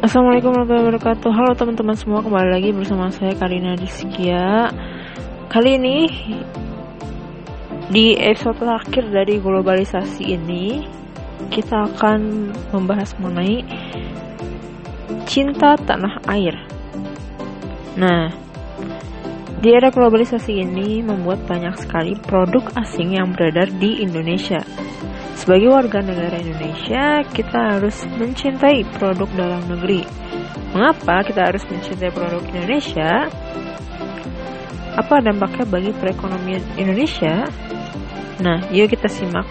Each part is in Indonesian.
Assalamualaikum warahmatullahi wabarakatuh. Halo teman-teman semua kembali lagi bersama saya Karina Rizkia Kali ini di episode terakhir dari globalisasi ini Kita akan membahas mengenai cinta tanah air. Nah di era globalisasi ini membuat banyak sekali produk asing yang beredar di Indonesia sebagai warga negara Indonesia, kita harus mencintai produk dalam negeri. Mengapa kita harus mencintai produk Indonesia? Apa dampaknya bagi perekonomian Indonesia? Nah, yuk kita simak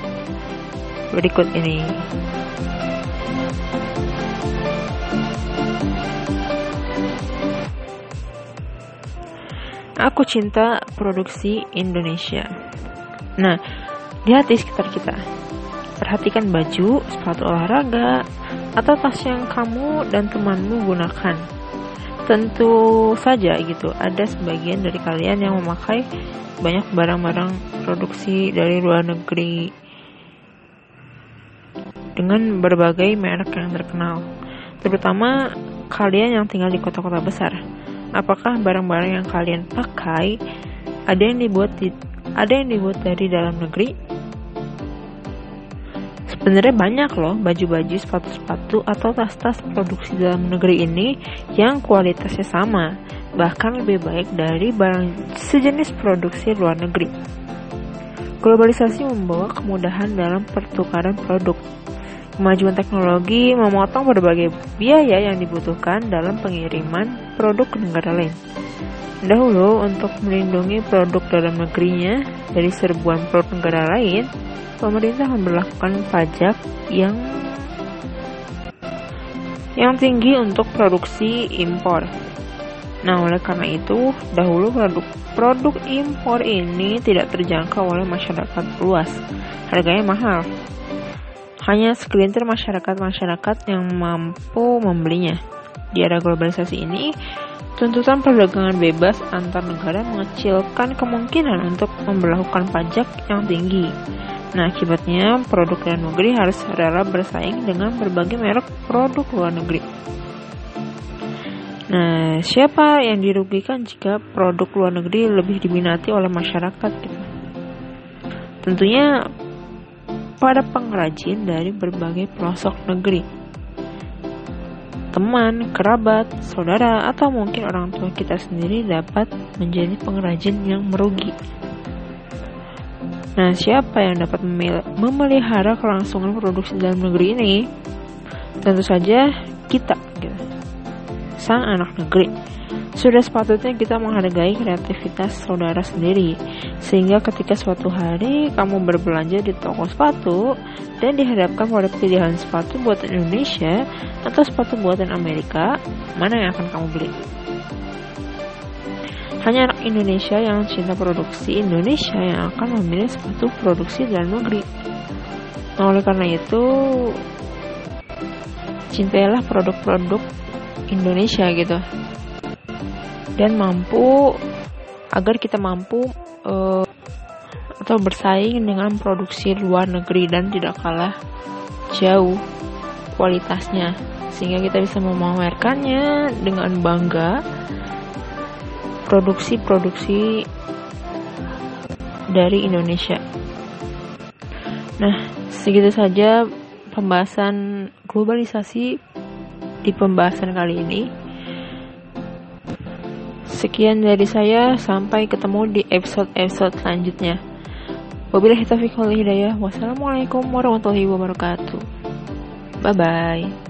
berikut ini. Aku cinta produksi Indonesia. Nah, lihat di sekitar kita Perhatikan baju, sepatu olahraga, atau tas yang kamu dan temanmu gunakan. Tentu saja gitu, ada sebagian dari kalian yang memakai banyak barang-barang produksi dari luar negeri dengan berbagai merek yang terkenal. Terutama kalian yang tinggal di kota-kota besar. Apakah barang-barang yang kalian pakai ada yang dibuat di, ada yang dibuat dari dalam negeri Sebenarnya banyak loh baju-baju, sepatu-sepatu atau tas-tas produksi dalam negeri ini yang kualitasnya sama, bahkan lebih baik dari barang sejenis produksi luar negeri. Globalisasi membawa kemudahan dalam pertukaran produk. Kemajuan teknologi memotong berbagai biaya yang dibutuhkan dalam pengiriman produk ke negara lain. Dahulu, untuk melindungi produk dalam negerinya dari serbuan produk negara lain, pemerintah memperlakukan pajak yang yang tinggi untuk produksi impor. Nah, oleh karena itu, dahulu produk produk impor ini tidak terjangkau oleh masyarakat luas. Harganya mahal. Hanya segelintir masyarakat-masyarakat yang mampu membelinya. Di era globalisasi ini, tuntutan perdagangan bebas antar negara mengecilkan kemungkinan untuk memperlakukan pajak yang tinggi. Nah, akibatnya produk dalam negeri harus rela bersaing dengan berbagai merek produk luar negeri. Nah, siapa yang dirugikan jika produk luar negeri lebih diminati oleh masyarakat? Tentunya pada pengrajin dari berbagai pelosok negeri. Teman, kerabat, saudara, atau mungkin orang tua kita sendiri dapat menjadi pengrajin yang merugi. Nah, siapa yang dapat memelihara kelangsungan produksi dalam negeri ini? Tentu saja kita, gitu. sang anak negeri. Sudah sepatutnya kita menghargai kreativitas saudara sendiri, sehingga ketika suatu hari kamu berbelanja di toko sepatu dan dihadapkan pada pilihan sepatu buatan Indonesia atau sepatu buatan Amerika, mana yang akan kamu beli? Hanya anak Indonesia yang cinta produksi Indonesia yang akan memilih sepatu produksi dalam negeri. Nah, oleh karena itu, cintailah produk-produk Indonesia gitu. Dan mampu agar kita mampu uh, atau bersaing dengan produksi luar negeri dan tidak kalah jauh kualitasnya sehingga kita bisa memamerkannya dengan bangga produksi-produksi dari Indonesia. Nah, segitu saja pembahasan globalisasi di pembahasan kali ini. Sekian dari saya, sampai ketemu di episode-episode selanjutnya. Wabillahi taufiq wal hidayah. Wassalamualaikum warahmatullahi wabarakatuh. Bye bye.